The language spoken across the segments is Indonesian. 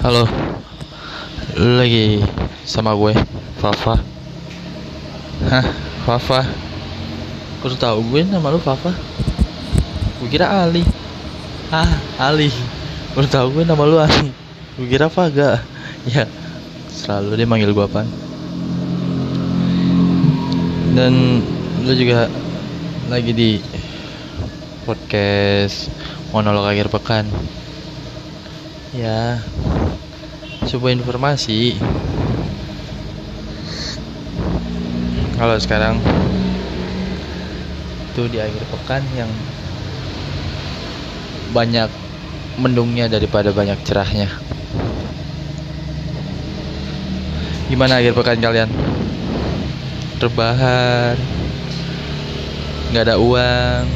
Halo. Lagi sama gue Fafa. Hah? Fafa? Baru tahu gue nama lu Fafa? Gue kira Ali. Ah Ali. Baru tahu gue nama lu Ali? Gue kira Faga. Ya Selalu dia manggil gue apaan Dan Lu juga Lagi di Podcast Monolog akhir pekan. Ya sebuah informasi. Kalau sekarang itu di akhir pekan yang banyak mendungnya daripada banyak cerahnya. Gimana akhir pekan kalian? Rebahan nggak ada uang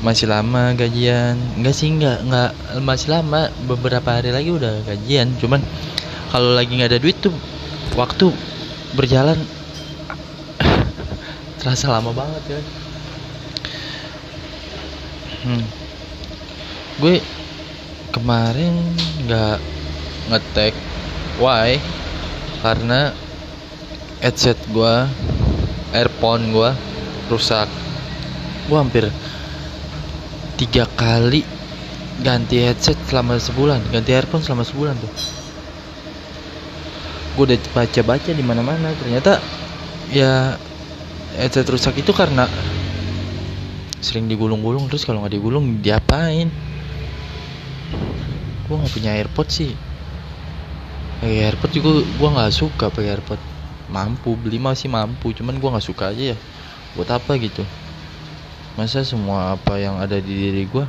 masih lama gajian? Enggak sih enggak enggak masih lama. Beberapa hari lagi udah gajian. Cuman kalau lagi nggak ada duit tuh waktu berjalan terasa lama banget ya. Hmm. gue kemarin nggak ngetek why karena headset gue earphone gue rusak. Gue hampir tiga kali ganti headset selama sebulan. Ganti earphone selama sebulan tuh. Gue udah baca-baca di mana-mana ternyata ya headset rusak itu karena sering digulung-gulung terus kalau nggak digulung diapain? Gue nggak punya airpod sih. Pakai airpod juga gue nggak suka pakai airpod. Mampu beli masih mampu cuman gue nggak suka aja ya. Buat apa gitu masa semua apa yang ada di diri gue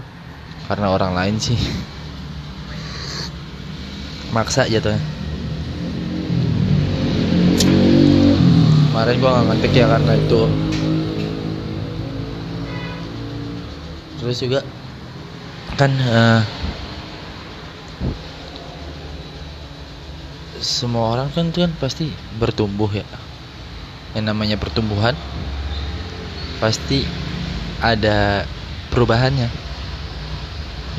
karena orang lain sih? Maksa tuh kemarin gue gak ngetik ya karena itu. Terus juga kan uh, semua orang kan tuh kan pasti bertumbuh ya. Yang namanya pertumbuhan pasti ada perubahannya?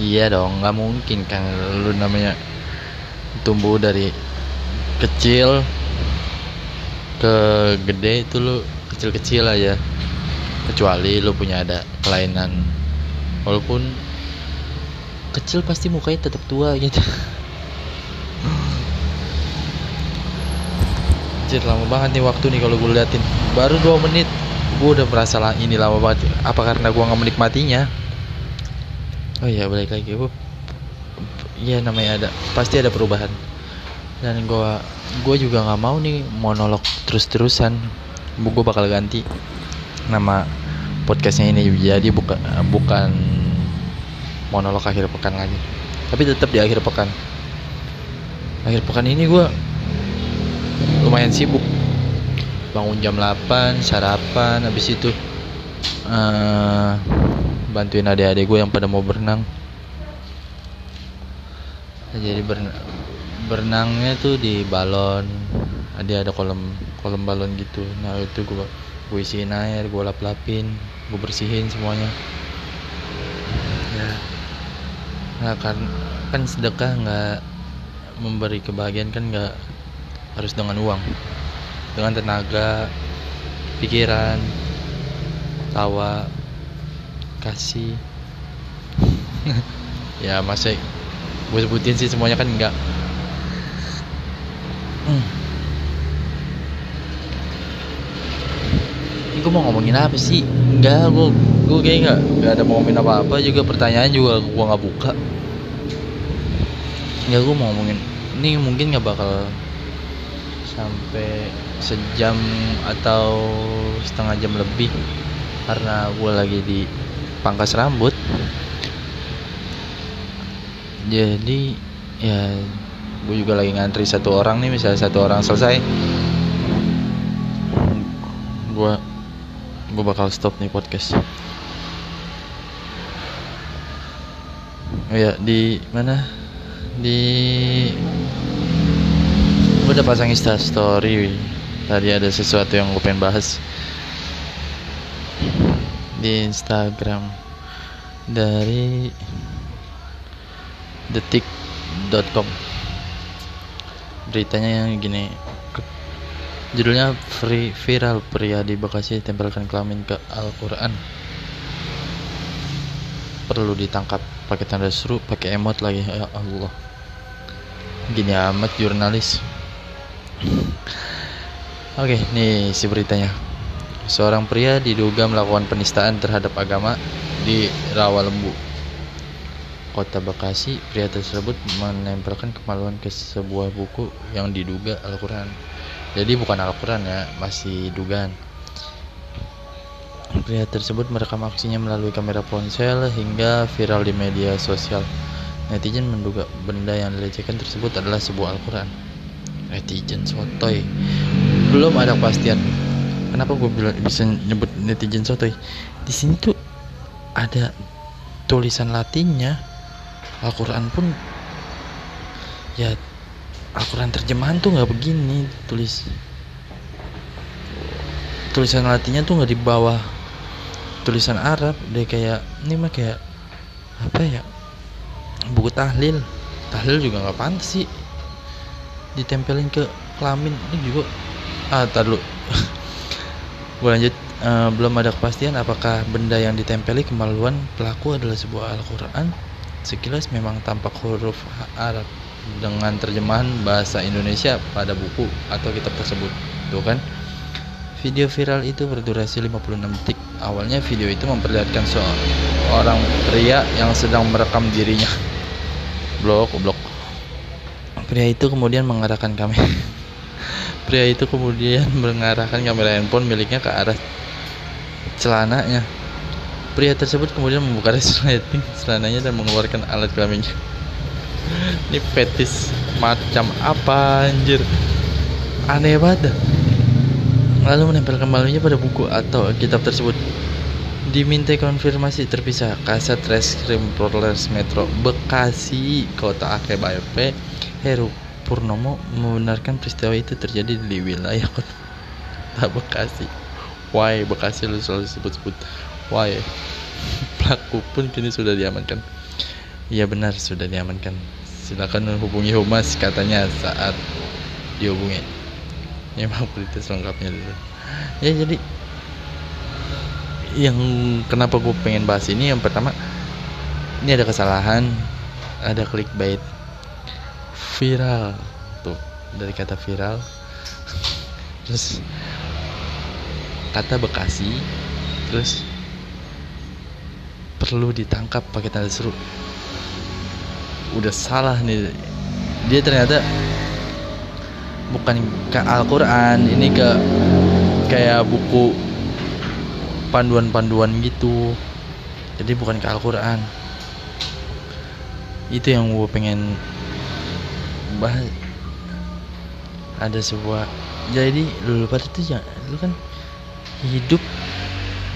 Iya dong nggak mungkin kan lu namanya tumbuh dari kecil ke gede itu lu kecil-kecil aja. Kecuali lu punya ada kelainan. Walaupun kecil pasti mukanya tetap tua gitu. Anjir lama banget nih waktu nih kalau gue liatin. Baru dua menit gue udah merasa lah ini lama banget. Apa karena gue nggak menikmatinya? Oh iya balik lagi gue iya namanya ada pasti ada perubahan. Dan gue gue juga nggak mau nih monolog terus terusan gue bakal ganti nama podcastnya ini. Jadi bukan bukan monolog akhir pekan lagi. Tapi tetap di akhir pekan. Akhir pekan ini gue lumayan sibuk bangun jam 8 sarapan habis itu uh, bantuin adik-adik gue yang pada mau berenang. Jadi berenang berenangnya tuh di balon. Ada ada kolam kolam balon gitu. Nah itu gue gue isiin air gue lap lapin gue bersihin semuanya. Ya. Nah kan kan sedekah nggak memberi kebahagiaan kan nggak harus dengan uang dengan tenaga pikiran tawa kasih. Ya masa gue sebutin sih semuanya kan enggak. Hmm. ini gue mau ngomongin apa sih? Enggak gue gue kayak enggak enggak ada mau ngomongin apa apa juga pertanyaan juga gue nggak buka. Ya gue mau ngomongin. Ini mungkin nggak bakal sampai sejam atau setengah jam lebih karena gue lagi di pangkas rambut. Jadi ya gue juga lagi ngantri satu orang nih misalnya satu orang selesai gue gue bakal stop nih podcast. Oh ya di mana? Di gue udah pasang insta story tadi ada sesuatu yang gue pengen bahas. Di instagram. Dari detik detik.com beritanya yang gini. Judulnya free viral pria di Bekasi tempelkan kelamin ke Al-Quran. Perlu ditangkap. Pakai tanda seru pakai emot lagi. Ya Allah. Gini amat jurnalis oke nih si beritanya seorang pria diduga melakukan penistaan terhadap agama di Rawalembu Kota Bekasi, pria tersebut menempelkan kemaluan ke sebuah buku yang diduga Al-Quran. Jadi bukan Al-Quran ya, masih dugaan. Pria tersebut merekam aksinya melalui kamera ponsel hingga viral di media sosial. Netizen menduga benda yang dilecehkan tersebut adalah sebuah Al-Quran. Netizen sotoy. Belum ada kepastian. Kenapa gue bisa nyebut netizen sotoy? Di sini tuh ada tulisan Latinnya Al-Quran pun ya Al-Quran terjemahan tuh nggak begini tulis tulisan Latinnya tuh nggak di bawah tulisan Arab deh kayak ini mah kayak apa ya buku tahlil tahlil juga nggak pantas sih ditempelin ke kelamin ini juga ah tar dulu gue lanjut uh, belum ada kepastian apakah benda yang ditempeli kemaluan pelaku adalah sebuah Al-Quran Sekilas memang tampak huruf Arab dengan terjemahan bahasa Indonesia pada buku atau kitab tersebut. Tuh kan? Video viral itu berdurasi 56 detik. Awalnya video itu memperlihatkan seorang pria yang sedang merekam dirinya. Blok, blok. Pria itu kemudian mengarahkan kamera. Pria itu kemudian mengarahkan kamera handphone miliknya ke arah celananya Pria tersebut kemudian membuka resleting celananya dan mengeluarkan alat kelaminnya. Ini fetis macam apa anjir? Aneh banget. Lalu menempelkan malunya pada buku atau kitab tersebut. Diminta konfirmasi terpisah Kasat Reskrim Polres Metro Bekasi Kota AKBP Heru Purnomo membenarkan peristiwa itu terjadi di wilayah kota Bekasi. Why Bekasi lu selalu sebut-sebut Why? Pelaku pun kini sudah diamankan. Iya benar sudah diamankan. Silakan hubungi humas katanya saat dihubungi. Ya mau berita selengkapnya dulu. Ya jadi yang kenapa gue pengen bahas ini yang pertama ini ada kesalahan ada clickbait viral. Tuh dari kata viral. Terus kata Bekasi terus perlu ditangkap pakai tanda seru. Udah salah nih. Dia ternyata bukan ke Al-Quran ini ke kayak buku panduan-panduan gitu. Jadi bukan ke Al-Quran. Itu yang gue pengen bahas ada sebuah jadi lu pada tuh ya lu kan hidup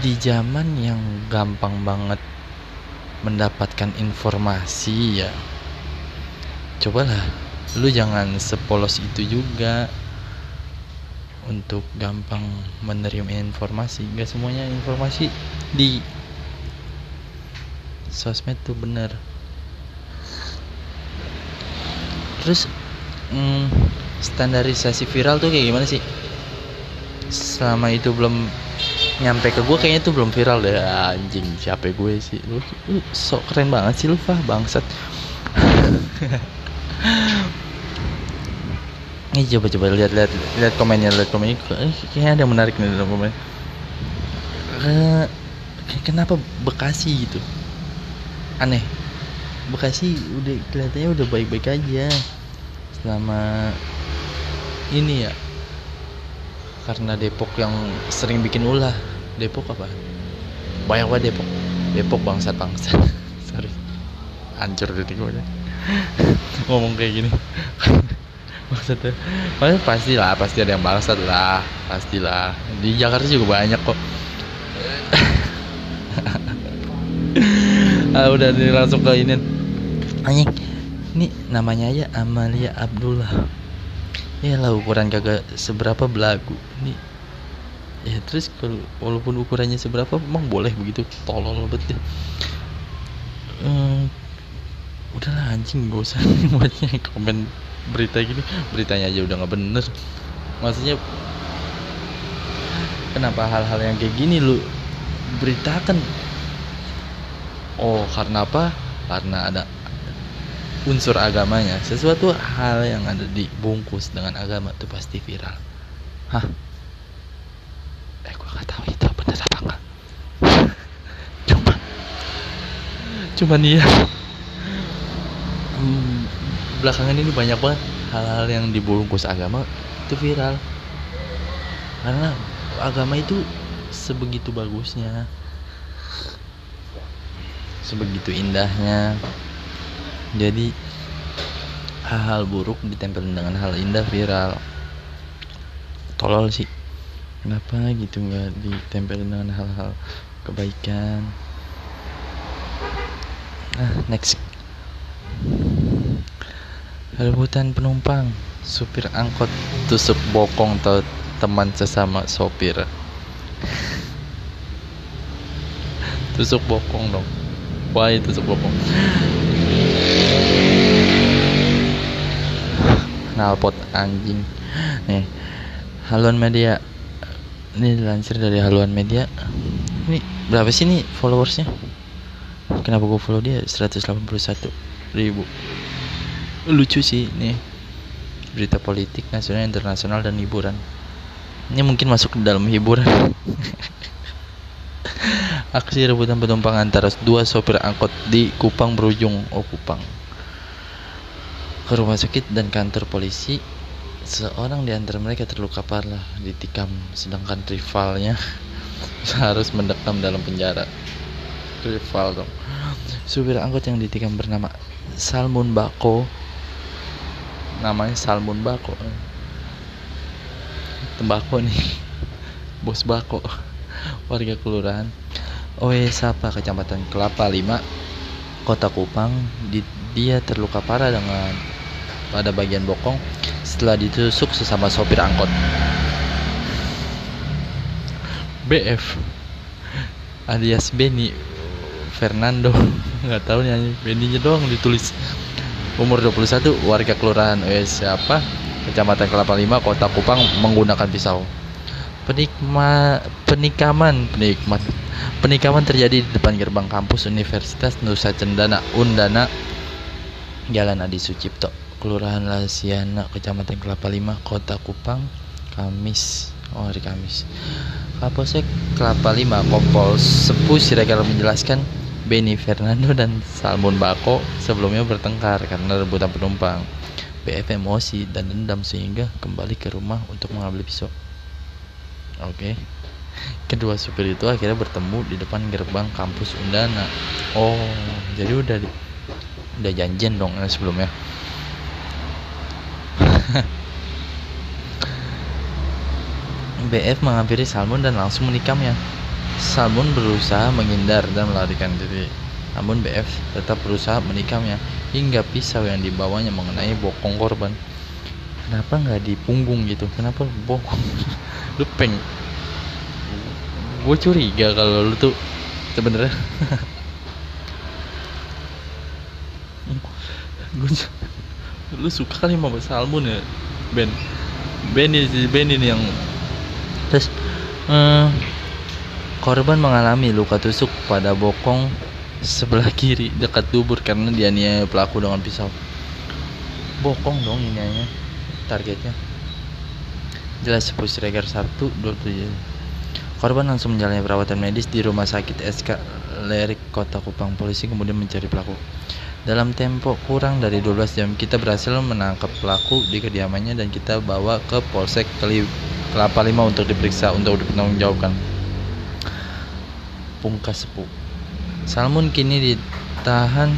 di zaman yang gampang banget mendapatkan informasi ya. Cobalah lu jangan sepolos itu juga untuk gampang menerima informasi. Gak semuanya informasi di sosmed tuh bener terus hmm, standarisasi viral tuh kayak gimana sih? Selama itu belum nyampe ke gue kayaknya tuh belum viral deh. Anjing siapa gue sih? Lu, lu sok keren banget sih lu bangsat. Ini coba coba lihat lihat lihat komennya lihat komennya. Eh, kayaknya ada yang menarik nih dalam komen. Uh, kenapa Bekasi gitu? Aneh. Bekasi udah kelihatannya udah baik-baik aja selama ini ya karena Depok yang sering bikin ulah. Depok apa? Banyak banget Depok. Depok bangsat bangsat. Sorry. Hancur dari gue ngomong kayak gini. Maksudnya pasti pasti lah pasti ada yang bangsat lah. Pastilah. Di Jakarta juga banyak kok. Ah, udah langsung ke ini. Anjing ini namanya aja Amalia Abdullah. Ya lah ukuran kagak seberapa belagu. Ini ya terus kalau walaupun ukurannya seberapa emang boleh begitu. Tolol banget deh hmm, udahlah anjing gak usah buatnya komen berita gini. Beritanya aja udah nggak bener. Maksudnya kenapa hal-hal yang kayak gini lu beritakan? Oh karena apa? Karena ada unsur agamanya sesuatu hal yang ada dibungkus dengan agama itu pasti viral. Hah? Eh gua gak tahu itu bener apa enggak cuma cuman iya. Hmm, belakangan ini banyak banget hal-hal yang dibungkus agama itu viral. Karena agama itu sebegitu bagusnya sebegitu indahnya jadi hal-hal buruk ditempel dengan hal indah viral. Tolol sih. Kenapa gitu nggak ditempel dengan hal-hal kebaikan? Nah next. Rebutan penumpang. Supir angkot tusuk bokong atau teman sesama sopir. Tusuk bokong dong. Itu tusuk bokong nalpot anjing. Nih haluan media. Ini dilansir dari haluan media. Ini berapa sih nih followersnya? Kenapa gue follow dia? 181 ribu. Lucu sih nih. Berita politik nasional internasional dan hiburan. Ini mungkin masuk ke dalam hiburan. Aksi rebutan penumpang antara dua sopir angkot di Kupang berujung oh Kupang ke rumah sakit dan kantor polisi seorang di antara mereka terluka parah ditikam sedangkan rivalnya harus mendekam dalam penjara. Rival dong. Supir angkot yang ditikam bernama Salmun Bako. Namanya salmon bako. Tembako nih. Bos bako. Warga kelurahan. Oe Sapa kecamatan Kelapa 5 kota Kupang. Di, dia terluka parah dengan pada bagian bokong setelah ditusuk sesama sopir angkot. BF alias Benny Fernando. Nggak tahu nih Benny nya doang ditulis. Umur 21 warga kelurahan eh, siapa? Kecamatan Kelapa Lima kota Kupang menggunakan pisau. Penikma penikaman penikmat. Penikaman terjadi di depan gerbang kampus Universitas Nusa Cendana Undana Jalan Adi Sucipto Kelurahan Lasiana Kecamatan Kelapa Lima Kota Kupang Kamis oh hari Kamis Kapolsek Kelapa Lima Kompol Sepu Siregar menjelaskan Benny Fernando dan Salmon Bako sebelumnya bertengkar karena rebutan penumpang. BF emosi dan dendam sehingga kembali ke rumah untuk mengambil pisau. Oke. Okay. Kedua supir itu akhirnya bertemu di depan gerbang kampus Undana. Oh, jadi udah udah janjian dong ya sebelumnya. BF menghampiri Salmon dan langsung menikamnya. Salmon berusaha menghindar dan melarikan diri. Namun BF tetap berusaha menikamnya hingga pisau yang dibawanya mengenai bokong korban. Kenapa nggak di punggung gitu? Kenapa bokong? lu peng? Gue curiga kalau lu tuh sebenarnya. gue lu suka kali sama salmon ya Ben Ben ini Ben ini yang terus uh, Korban mengalami luka tusuk pada bokong sebelah kiri dekat dubur karena dianiaya pelaku dengan pisau. Bokong dong ini iniannya targetnya. Jelas Pus Regar 1 27. Korban langsung menjalani perawatan medis di rumah sakit SK Lerik Kota Kupang. Polisi kemudian mencari pelaku. Dalam tempo kurang dari 12 jam kita berhasil menangkap pelaku di kediamannya dan kita bawa ke Polsek Kelapa Lima untuk diperiksa untuk dipertanggungjawabkan pungkas sepuh. Salmon kini ditahan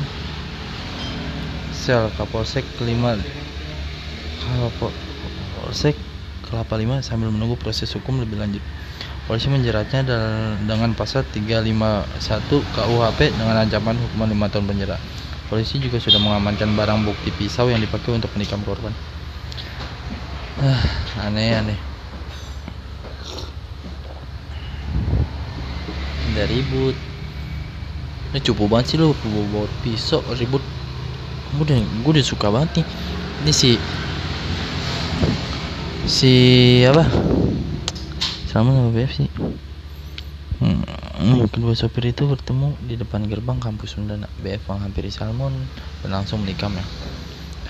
sel Kapolsek kelima Kapolsek Kelapa 5 sambil menunggu proses hukum lebih lanjut. Polisi menjeratnya dengan pasal 351 KUHP dengan ancaman hukuman 5 tahun penjara. Polisi juga sudah mengamankan barang bukti pisau yang dipakai untuk menikam korban. Ah, aneh aneh. ada ribut. Ini cupu banget sih lu bawa pisau ribut. Gue udah gue udah suka banget nih. Ini si si apa? Sama sama sih. Hmm, kedua sopir itu bertemu di depan gerbang kampus Sundana BF menghampiri Salmon dan langsung menikamnya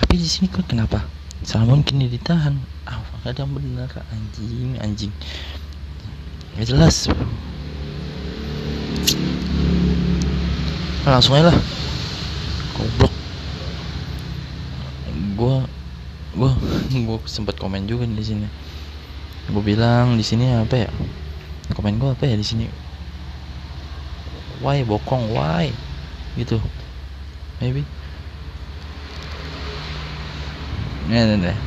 tapi di sini kok kenapa? Salmon kini ditahan. Ah ada yang benar anjing anjing. Nggak jelas. Langsung aja lah. Goblok. Gua gua gua sempat komen juga di sini. Gua bilang di sini apa ya? Komen gua apa ya di sini why? Bokong. Why? Gitu. Maybe. Nih, nih.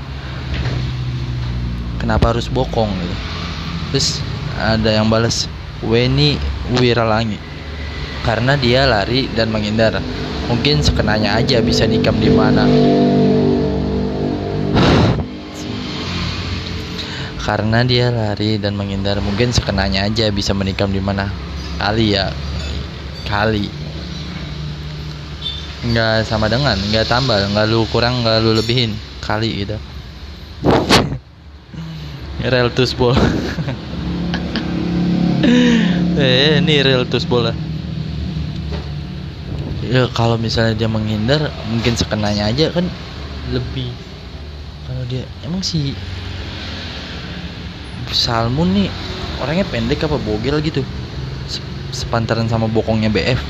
kenapa harus bokong gitu? Terus ada yang balas Weni Wiralangi. Karena dia lari dan menghindar. Mungkin sekenanya aja bisa nikam di mana. Karena dia lari dan menghindar mungkin sekenanya aja bisa menikam di mana. Kali ya kali nggak sama dengan nggak tambah nggak lu kurang nggak lu lebihin. Kali gitu. Rel tusbol eh ini rel tusbol lah ya kalau misalnya dia menghindar mungkin sekenanya aja kan lebih. Kalau dia emang si Salmon nih orangnya pendek apa bogel gitu sepantaran sama bokongnya BF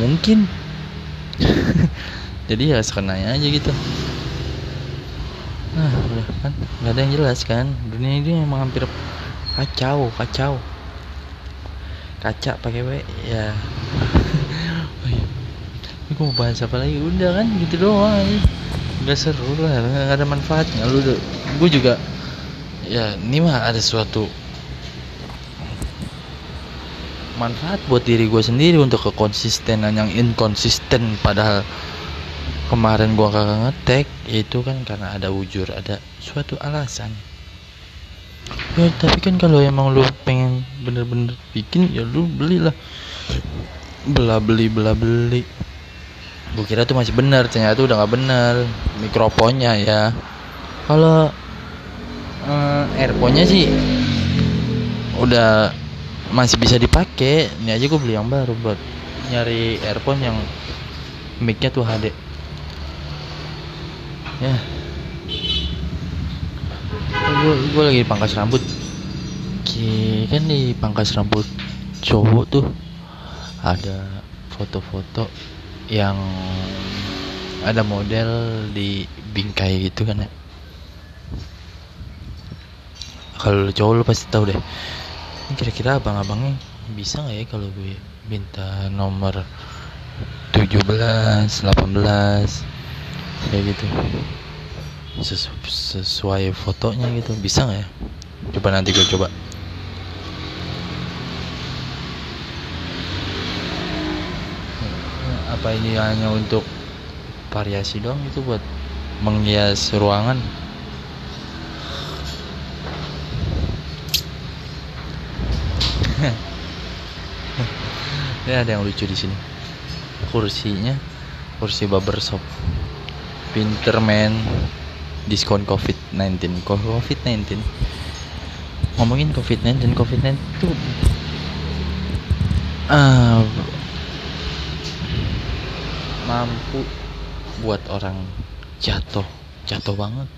mungkin. Jadi ya sekenanya aja gitu. Nah udah kan nggak ada yang jelas kan? Dunia ini emang hampir kacau kacau. Kaca pakai W ya. Ini gue mau bahas apa lagi? Udah kan gitu doang nggak seru lah nggak ada manfaatnya. Lu gue juga ya ini mah ada suatu manfaat buat diri gue sendiri untuk kekonsistenan yang inkonsisten. Padahal kemarin gue kagak ngetek itu kan karena ada wujur ada suatu alasan. Ya tapi kan kalau emang lu pengen bener-bener bikin ya lu belilah. Bela beli bela beli. Gue kira tuh masih benar ternyata udah nggak benar mikrofonnya ya. Kalau uh, airphone sih udah masih bisa dipakai ini aja gue beli yang baru buat nyari earphone yang micnya tuh HD ya. Gue gue lagi pangkas rambut. Oke, kan di pangkas rambut cowok tuh ada foto-foto yang ada model di bingkai gitu kan ya. Kalau cowok lu pasti tahu deh ini kira-kira abang-abangnya bisa nggak ya kalau gue minta nomor 17 18 kayak gitu. Sesu sesuai fotonya gitu. Bisa nggak ya? Coba nanti gue coba. Apa ini hanya untuk variasi dong itu buat menghias ruangan ini ada yang lucu di sini. Kursinya kursi barbershop pinter man diskon covid 19 covid 19 ngomongin covid 19 covid 19 tuh uh, mampu buat orang jatuh jatuh banget.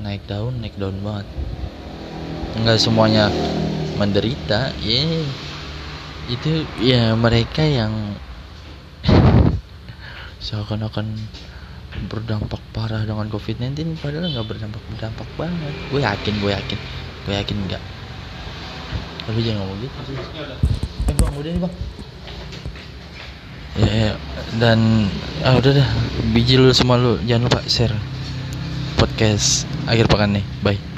Naik daun naik daun banget. Nggak semuanya menderita ya yeah. itu ya mereka yang seakan-akan berdampak parah dengan covid-19 padahal nggak berdampak berdampak banget. Gue yakin gue yakin. Gue yakin enggak tapi jangan ngomong gitu. Sih eh bang udah nih bang. Ya, ya. dan ah udah dah. Biji lu semua lu. Jangan lupa share podcast akhir pekan nih. Bye